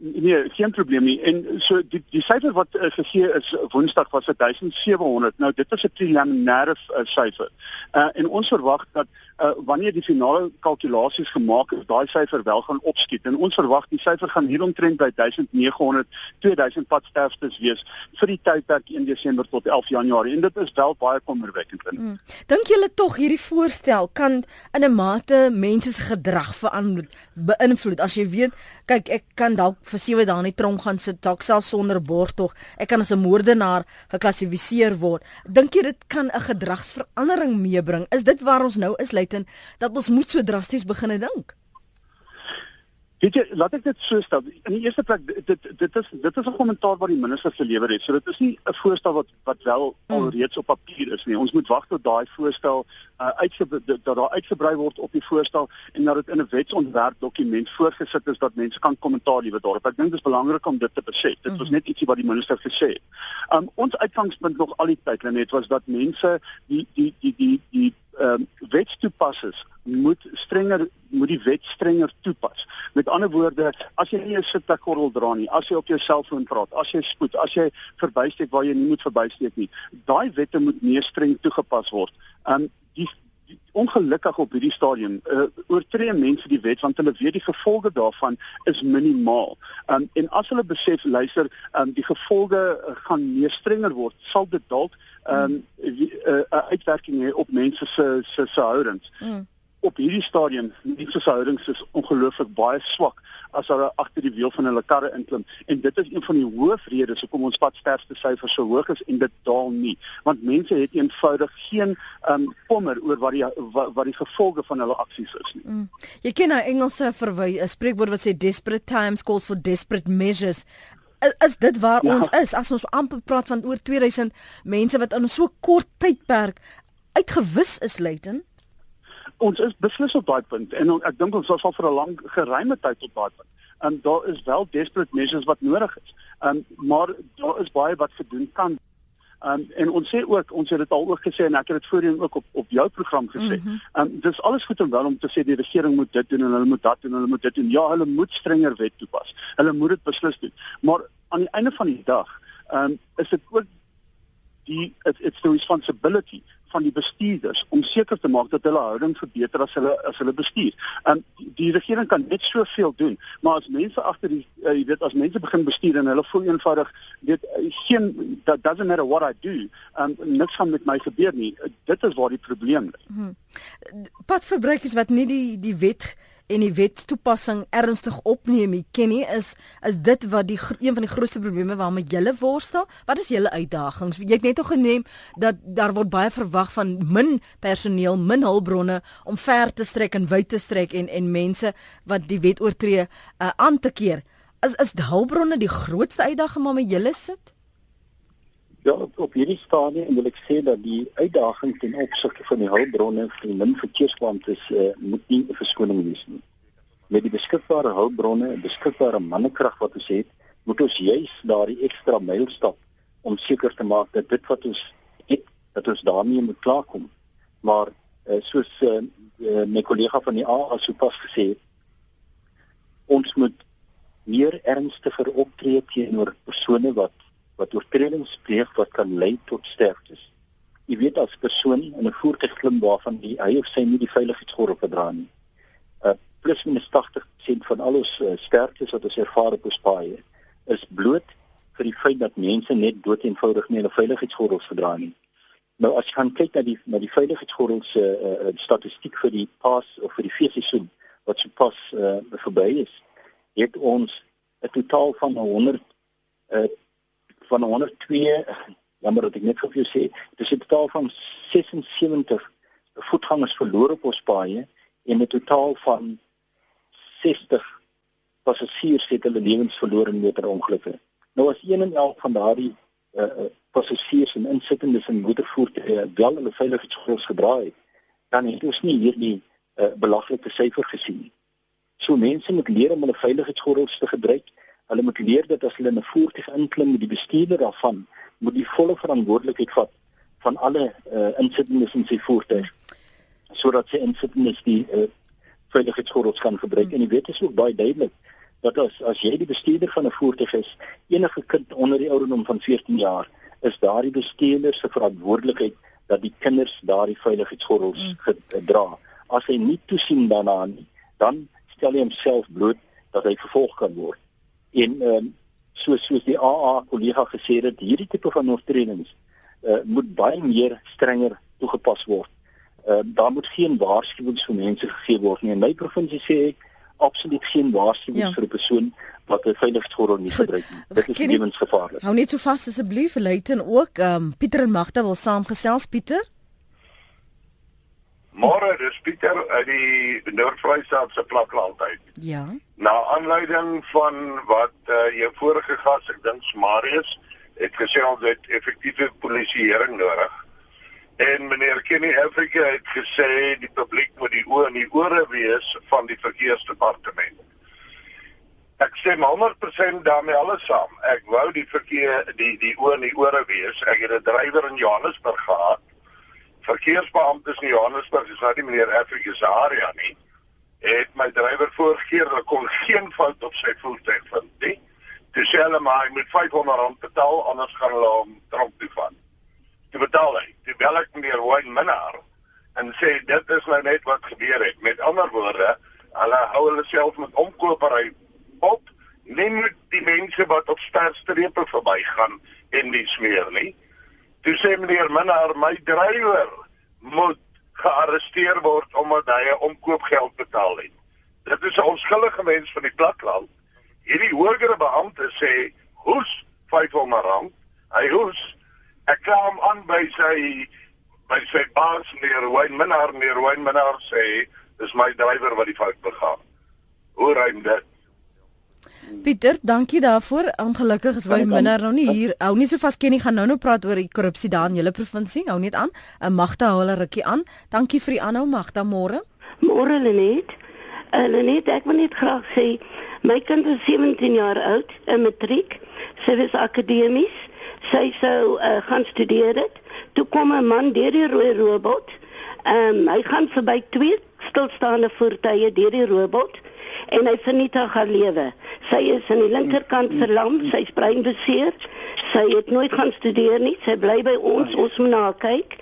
Nee, geen probleem nie. En so die die syfer wat uh, gegee is Woensdag was 1700. Nou dit is 'n preliminêre uh, syfer. Uh, en ons verwag dat uh, wanneer die finale kalkulasies gemaak is, daai syfer wel gaan opskiet. En ons verwag die syfer gaan hier omtrent by 1900 2000 padsterftes wees vir die tydperk 1 Desember tot 11 Januarie. En dit is wel baie kommerwekkend. Hmm. Dink julle tog hierdie voorstel kan in 'n mate mense se gedrag verander beïnvloed as jy weet, kyk ek kan dalk vir 7 dae in die tronk gaan sit dalk self sonder borgtog. Ek kan as 'n moordenaar geklassifiseer word. Dink jy dit kan 'n gedragsverandering meebring? Is dit waar ons nou is, Leighton, dat ons moet so drasties begine dink? Weet jy, laat ek dit so stel. In die eerste plek dit dit is dit is 'n kommentaar wat die minister gelewer het. So dit is nie 'n voorstel wat wat wel hmm. alreeds op papier is nie. Ons moet wag tot daai voorstel uh, uitge dat daar uitgebrei word op die voorstel en dat dit in 'n wetsontwerp dokument voorgesit is dat mense kan kommentaar lewer daarop. Ek dink dit is belangrik om dit te besef. Dit was hmm. net ietsie wat die minister gesê het. Um ons uitgangspunt nog al die tyd net was dat mense die die die die die ehm um, wetstoepassers moet strenger moet die wet strenger toepas. Met ander woorde, as jy nie 'n sitplekgordel dra nie, as jy op jou selfoon praat, as jy spoed, as jy verbysteek waar jy nie moet verbysteek nie, daai wette moet meer streng toegepas word. Um die, die ongelukkig op hierdie stadium uh, oortree mense die wet want hulle weet die gevolge daarvan is minimaal. Um en as hulle besef luister, um die gevolge uh, gaan meer strenger word, sal dit dalk um 'n uh, uitwerking hê op mense se se se houdings. Mm op hierdie stadium die verhoudings is ongelooflik baie swak as hulle agter die wiel van hulle karre inklim en dit is een van die hoofredes hoekom ons padsterfte syfers so hoog is en dit daal nie want mense het eenvoudig geen um kommer oor wat die wat, wat die gevolge van hulle aksies is nie. Mm. Jy ken 'n Engelse verwy 'n spreekwoord wat sê desperate times calls for desperate measures is, is dit waar ja. ons is as ons amper praat van oor 2000 mense wat in so kort tydperk uitgewis is Leighton ons is beslis op daai punt en ek dink ons sal vir 'n lang geruime tyd op daai punt. En daar is wel desperate measures wat nodig is. Um maar daar is baie wat gedoen kan. Um en ons sê ook ons het dit al ook gesê en ek het dit voorheen ook op op jou program gesê. Mm -hmm. Um dis alles goed en wel om te sê die regering moet dit doen en hulle moet dat doen en hulle moet dit doen. Ja, hulle moet strenger wet toepas. Hulle moet dit beslis doen. Maar aan die einde van die dag, um is dit ook die it's the responsibility van die bestuurders om seker te maak dat hulle houding verbeter as hulle as hulle bestuur. En die, die regering kan net soveel doen, maar as mense agter die uh, jy weet as mense begin bestuur en hulle voel eenvoudig weet uh, geen that doesn't matter what I do, um, niks gaan met my gebeur nie. Dit is waar die probleem lê. Hmm. Padverbruikers wat nie die die wet en die wet toepassing ernstig opneem, Kenny, is is dit wat die een van die grootste probleme waarmee julle worstel? Wat is julle uitdagings? Jy het net al geneem dat daar word baie verwag van min personeel, min hulpbronne om ver te strek en wyd te strek en en mense wat die wet oortree uh, aan te keer. Is is hulpbronne die grootste uitdaging waarmee julle sit? Ja, op, op hierdie stadium wil ek sê dat die uitdaging ten opsigte van die hulpbronne vir die min verkeerskwamtes uh, moet nie 'n verskoning wees nie. Met die beskikbare hulpbronne beskikbare mannekrag wat ons het, moet ons juis daardie ekstra myl stap om seker te maak dat dit wat ons het, dat ons daarmee moet klaarkom. Maar uh, soos uh, uh, my kollega van die AA sopas gesê het, ons moet meer ernstiger optree teenoor persone wat wat oortredings pleeg wat kan lei tot sterftes. Jy weet as persoon in 'n voertuig klim waarvan die hy of sy nie die veiligheidsgordel gedra nie. Uh plus minus 80% van al ons uh, sterftes wat ons ervaar op ons paaie is bloot vir die feit dat mense net dood eenvoudig nie hulle veiligheidsgordels gedra nie. Nou as jy gaan kyk na die na die veiligheidsgordels se uh, uh, statistiek vir die pas of vir die feesseisoen wat so pas uh, verby is, het ons 'n totaal van 100 uh, van 102 jammer dat ek net vir jou sê, dis 'n totaal van 76 voetgangers verloor op ons paaie en 'n totaal van 60 passasiers het hulle lewens verloor in motorongelukke. Nou as een en elk van daardie uh, passasiers en insittendes in motorvoertuie wel hulle veiligheidsgordels gedra het, dan het ons nie hierdie uh, belaglike syfer gesien nie. So mense moet leer om hulle veiligheidsgordels te gebruik. Hulle moet leer dat as hulle in 'n voertuig inklim, die bestuurder daarvan moet die volle verantwoordelikheid vat van alle uh, insittendes in sy voertuig sodat sy insittendes die uh, veiligheidsgordels kan gebruik. Hmm. En jy weet dit is ook baie duidelik dat as as jy die bestuurder van 'n voertuig is, enige kind onder die ouderdom van 14 jaar, is daardie bestuurder se verantwoordelikheid dat die kinders daardie veiligheidsgordels hmm. gedra. As hy nie toesien daarna nie, dan stel hy homself bloot dat hy vervolg kan word. En ehm um, soos soos die AA kollega gesê het, hierdie tipe van oortredings uh, moet baie meer strenger toegepas word. Ehm uh, daar moet geen waarskuwings vir mense gegee word nie. In my provinsie sê ek absoluut geen waarskuwings ja. vir 'n persoon wat 'n veiligheidsgordel nie gebruik nie. Dit is lewensgevaarlik. Hou net so vas asseblief, Luiten ook. Ehm um, Pieter en Magda wil saamgesels, Pieter. Môre, dis Pieter uit die Noord-Vrystaat se plakland uit. Ja. Na aanleiding van wat uh, jou vorige gas, ek dink Marius, het gesê ons het effektiewe polisieering nodig. En meneer Kenny Africa het gesê die publiek moet die oë en die ore wees van die verkeersdepartement. Ek sê 100% daarmee alles saam. Ek wou die verkeer die die oë en die ore wees. Ek het 'n drywer in Johannesburg gehad verkeersbeamptes in Johannesburg, dis nou nie meneer Afrika se area nie, het my drywer voorgegee dat kon geen fout op sy voertuig vind nie. Dis hulle maar hy moet 500 rand betaal anders gaan hulle hom tronk toe vat. Toe betaal hy. Toe bel ek meneer Wayne Minnar en sê dit is nou net wat gebeur het. Met ander woorde, hulle hou hulle self met omkopery op. Neem net die mense wat op sterstrepe verbygaan en die smeer nie. Toe sê meneer Minnar, my drywer moet gearresteer word omdat hy 'n omkoopgeld betaal het. Dit is 'n onskuldige mens van die platland. Hierdie hoëre beampte sê, "Hoes 500 rand." Hy hoes. Ek kla hom aan by sy by sy baas meneer Wayne Minnar, meneer Wayne Minnar sê, "Dis my drywer wat die fout begaan." Hoe ry dit? Pieter, dankie daarvoor. Ongelukkig is baie minder nou nie hier. Hou nie so vas ken nie. Gaan nou nou praat oor die korrupsie daar in julle provinsie. Hou net aan. 'n Magda hou hulle rukkie aan. Dankie vir die aanhou Magda môre. Môre Lenet. Uh, Lenet, ek wil net graag sê my kind is 17 jaar oud, 'n matriek. Sy is akademies. Sy sou uh, gaan studeer dit. Toe kom 'n man deur die rooi robot. Ehm um, hy gaan verby twee stilstaande voertuie deur die robot en hy vernietig haar lewe. Sy is aan die linkerkant verlam, sy's brein beseer. Sy het nooit gaan studeer nie. Sy bly by ons, ons moet na haar kyk.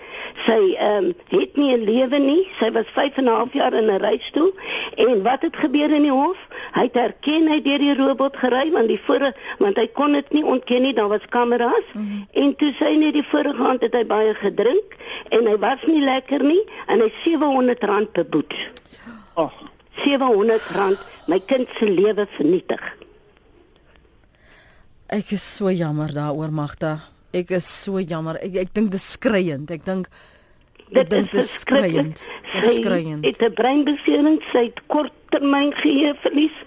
Sy ehm um, het nie 'n lewe nie. Sy was 5 en 'n half jaar in 'n reistool en wat het gebeur in die hof? Hy het erken hy deur die robot gery want die voor want hy kon dit nie ontken nie, daar was kameras mm -hmm. en toe sê net die vorige aand het hy baie gedrink en hy was nie lekker nie en hy 700 rand beboet. Ag. Oh. 700 rand my kind se lewe vernietig. Ek is so jammer daaroor Magda. Ek is so jammer. Ek ek dink dit is skreiend. Ek dink dit dink dit is skreiend. Skreiend. Dit 'n breinbesering, sy het korttermyn geheue verlies.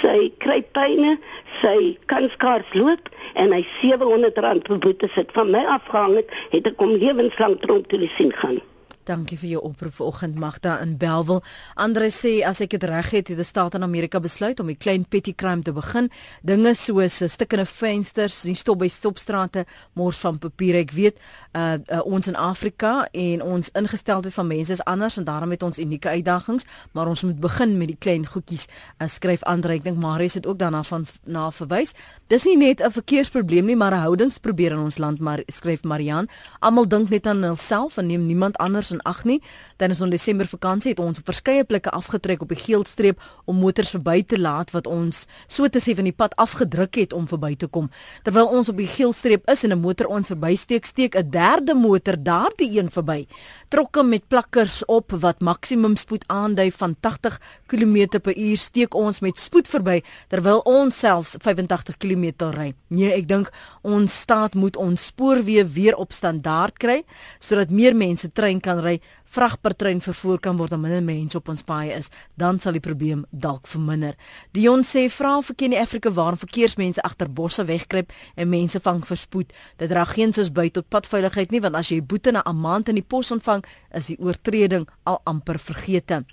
Sy kry pyne, sy kan skaars loop en hy 700 rand beboete sit van my afgehang het, het ek hom lewenslank tronk toe sien gaan. Dankie vir jou oproep vanoggend Magda in Belwel. Andre sê as ek dit reg het, het die staat in Amerika besluit om die klein petty crime te begin. Dinge soos stukkende vensters, die stop by stopstrate, mors van papier. Ek weet uh, uh ons in Afrika en ons ingesteldheid van mense is anders en daarom het ons unieke uitdagings, maar ons moet begin met die klein goedjies. Uh, skryf Andre, ek dink Marius het ook daarna van na verwys. Dis nie net 'n verkeersprobleem nie, maar 'n houdingsprobleem in ons land, maar skryf Marian. Almal dink net aan hulself en neem niemand anders 2008 nie. Tydens ons Desember vakansie het ons op verskeie plekke afgetrek op die geelstreep om motors verby te laat wat ons so te sê van die pad afgedruk het om verby te kom. Terwyl ons op die geelstreep is en 'n motor ons verbysteek, steek 'n derde motor daardie een verby. Trokke met plakkers op wat maksimum spoed aandui van 80 km/h steek ons met spoed verby terwyl ons selfs 85 km ry. Nee, ek dink ons staat moet ons spoorweë weer op standaard kry sodat meer mense trein kan ry vragpertrein vervoer kan word en minder mense op ons paaie is, dan sal die probleem dalk verminder. Dion sê vra vir Kenny Afrika waar verkeersmense agter bosse wegkruip en mense vang verspoed. Dit dra geen soos by tot padveiligheid nie want as jy boete na 'n maand in die pos ontvang, is die oortreding al amper vergete.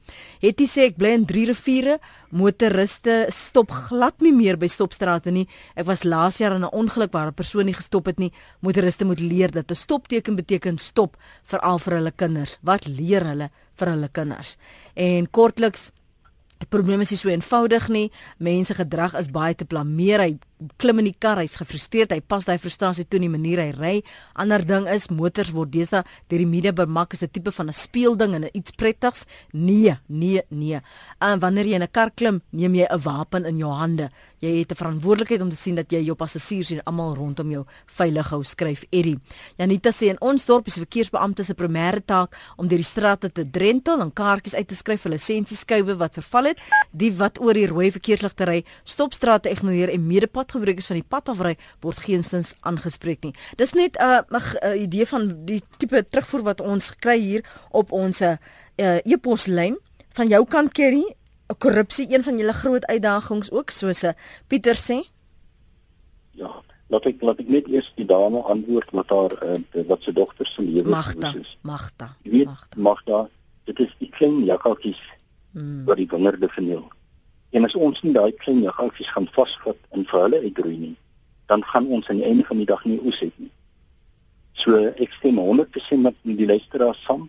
Hetty sê ek bly in Drie Riviere, motoriste stop glad nie meer by stopstrate nie. Ek was laas jaar in 'n ongeluk waar 'n persoon nie gestop het nie. Motoriste moet leer dat 'n stopteken beteken stop, veral vir hulle kinders. Wat leer hulle vir hulle kinders? En kortliks Die probleem is nie so eenvoudig nie. Mense gedrag is baie te blameer. Hy klim in die kar, hy's gefrustreerd, hy pas daai frustrasie toe in die manier hy ry. Ander ding is motors word deesdae deur die media bemark as 'n tipe van 'n speelding en iets prettigs. Nee, nee, nee. En wanneer jy in 'n kar klim, neem jy 'n wapen in jou hande. Jy het 'n verantwoordelikheid om te sien dat jy jou passasiers en almal rondom jou veilig hou, skryf Eddie. Janita sê in ons dorp is verkeersbeampte se primêre taak om deur die strate te drentel en kaartjies uit te skryf vir lisensieskuiwe wat verval het, die wat oor die rooi verkeersligte ry, stopstrate ignoreer en medepad gebruikers van die pad afry word geensins aangespreek nie. Dis net 'n uh, uh, idee van die tipe terugvoer wat ons kry hier op ons uh, e-poslyn van jou kant Kerry, korrupsie een van julle groot uitdagings ook soos uh, Pieter sê. Ja, laat ek laat ek net eers die dame antwoord wat haar uh, wat se dogter se lewe Magda, is. Magda. Magda. Magda. Dit is die klein jakkaltjies hmm. wat die wingerde verniel. En as ons nie daai klein jaggies gaan vasvat en vir hulle uitroei nie, dan gaan ons aan die einde van die dag nie oes het nie. So ek stem 100% met die luisteraars saam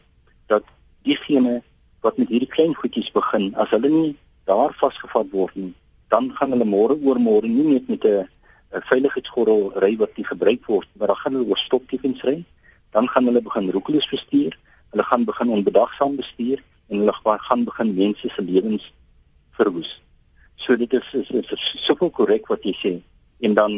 dat diegene wat met hierdie klein goedjies begin, as hulle nie daar vasgevat word nie, dan gaan hulle môre oor môre nie net met 'n veiligheidsgordel ry wat nie gebruik word, maar dan gaan hulle oor stoptekens ry, dan gaan hulle begin roekeloos bestuur, hulle gaan begin onbedagsaam bestuur en hulle gaan begin mense se lewens verwoes. So dit is is, is, is soveel korrek wat jy sê en dan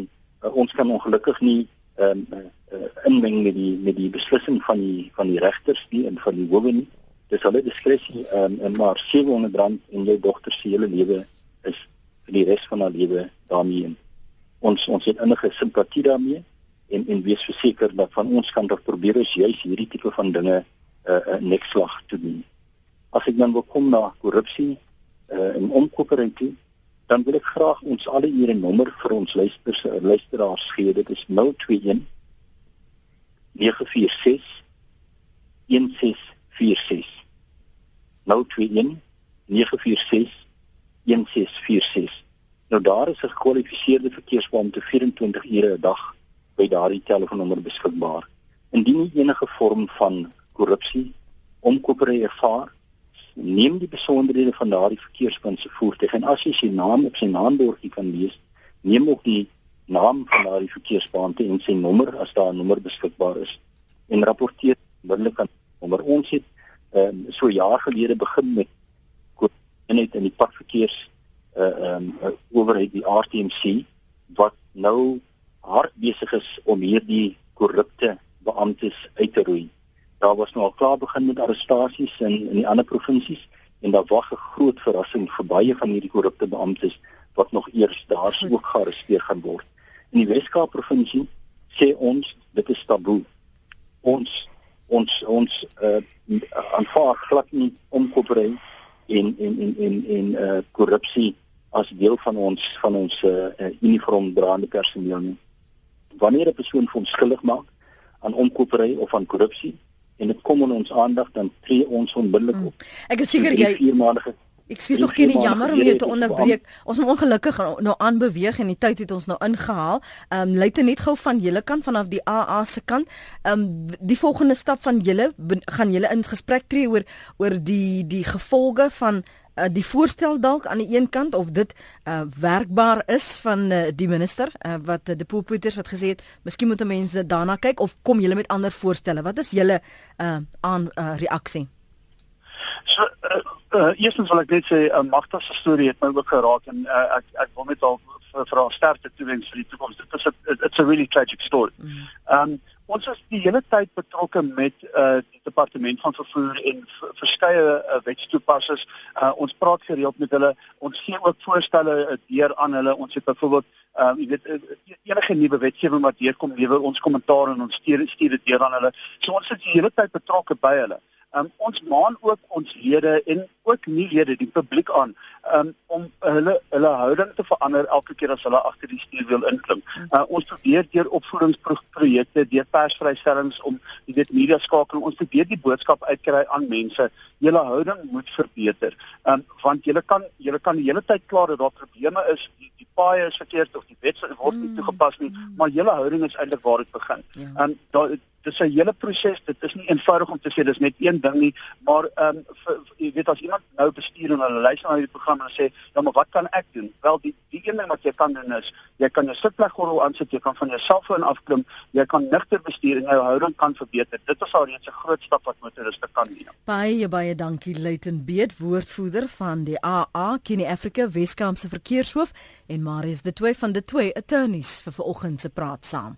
uh, ons kan ongelukkig nie ehm um, uh, inmeng met die met die beslissing van die van die regters nie en van die howe nie. Dis hulle diskresie ehm um, maar 700 rand en jou dogter se hele lewe is vir die res van haar lewe daarmee. Ons ons het innige simpatie daarmee en en wees verseker dat van ons kant af probeer ons juis hierdie tipe van dinge 'n uh, uh, nekslag te doen. As ek dan wil kom na korrupsie uh, en omkopery toe dan wil ek graag ons alle hier 'n nommer vir ons luisters luisteraars gee. Dit is 021 946 1646. 021 946 1646. Nou daar is 'n gekwalifiseerde verkeersbeampte 24 ure 'n dag by daardie telefoonnommer beskikbaar. Indien jy enige vorm van korrupsie, omkopery ervaar, neem die besonderhede van daardie verkeerspunt se voertuig en as jy sy naam op sy naambordjie kan lees, neem ook die naam van daardie verkeersbeampte en sy nommer as daar 'n nommer beskikbaar is en rapporteer onmiddellik aan nommer. Ons het um, so jaar gelede begin met net in die padverkeers uh ehm um, owerheid die RTMC wat nou hard besig is om hierdie korrupte beamptes uit te roei daar was nou al klaar begin met arrestasies in in die ander provinsies en daar wag 'n groot verrassing vir baie van hierdie korrupte beamptes wat nog eers daar sou ook gearresteer gaan word. In die Weskaap provinsie sê ons dit is taboe. Ons ons ons uh aanvaar glad nie omkopery en en en en en uh korrupsie as deel van ons van ons uh, uniform draande personeel nie. Wanneer 'n persoon vir ons skuldig maak aan omkopery of aan korrupsie, en dit kom in ons aandag dan tree ons onmiddellik hmm. op. Hmm. Ek is seker jy vier maande Ekskuus tog geen jammer om jou te onderbreek. Ons moet ongelukkig nou aanbeweeg en die tyd het ons nou ingehaal. Ehm um, luite net gou van julle kant vanaf die AA se kant. Ehm um, die volgende stap van julle gaan julle in gesprek tree oor oor die die gevolge van uh, die voorstel dalk aan die een kant of dit uh, werkbaar is van uh, die minister uh, wat uh, die Poolpoeters wat gesê het, miskien moet mense daarna kyk of kom julle met ander voorstelle? Wat is julle uh, aan uh, reaksie? So uh, uh, eerstens wil ek net sê 'n uh, Magda se storie het my ook geraak en uh, ek ek wil net al vir haar sterkte toewens vir die toekoms. Dit is 'n it's a really tragic story. Mm. Um ons is die hele tyd betrokke met uh die departement van vervoer en verskeie uh, wetstoepassers. Uh ons praat gereeld met hulle. Ons gee ook voorstelle uh, deur aan hulle. Ons het byvoorbeeld um jy weet enige nuwe wetgewing wat deurkom, lewer ons kommentaar en ons stuur dit deur aan hulle. So ons is die hele tyd betrokke by hulle. Um, ons maan ook ons lede en ook nie lede die publiek aan um, om hulle hulle houding te verander elke keer as hulle agter die stuur wil inklim. Uh, ons probeer deur opvoedingsprojekte, deur persvrystellings om jy weet media skakeling ons probeer die boodskap uitkry aan mense. Julle houding moet verbeter. Um, want julle kan julle kan die hele tyd klaar dat daar probleme is, die, die paaie is verkeerd of die wet word nie mm. toegepas nie, maar julle houding is eintlik waar dit begin. Ja. Um, daar dis 'n hele proses. Dit is nie eenvoudig om te sê dis net een ding nie, maar ehm um, jy weet as iemand nou bestuur en hulle luister na die program en sê, "Ja, maar wat kan ek doen?" Wel, die die een ding wat jy kan doen is, jy kan jou sitpleggordel aansit, jy kan van jou selfoon afklim, jy kan nigter bestuur en jou houding kan verbeter. Dit is al reeds 'n groot stap wat motoriste kan neem. Baie baie dankie Luiten Beet, woordvoerder van die AA Kenie Afrika Weskaapse verkeershoof en Marius de Toey van de Toey Attorneys vir vanoggend se praat saam.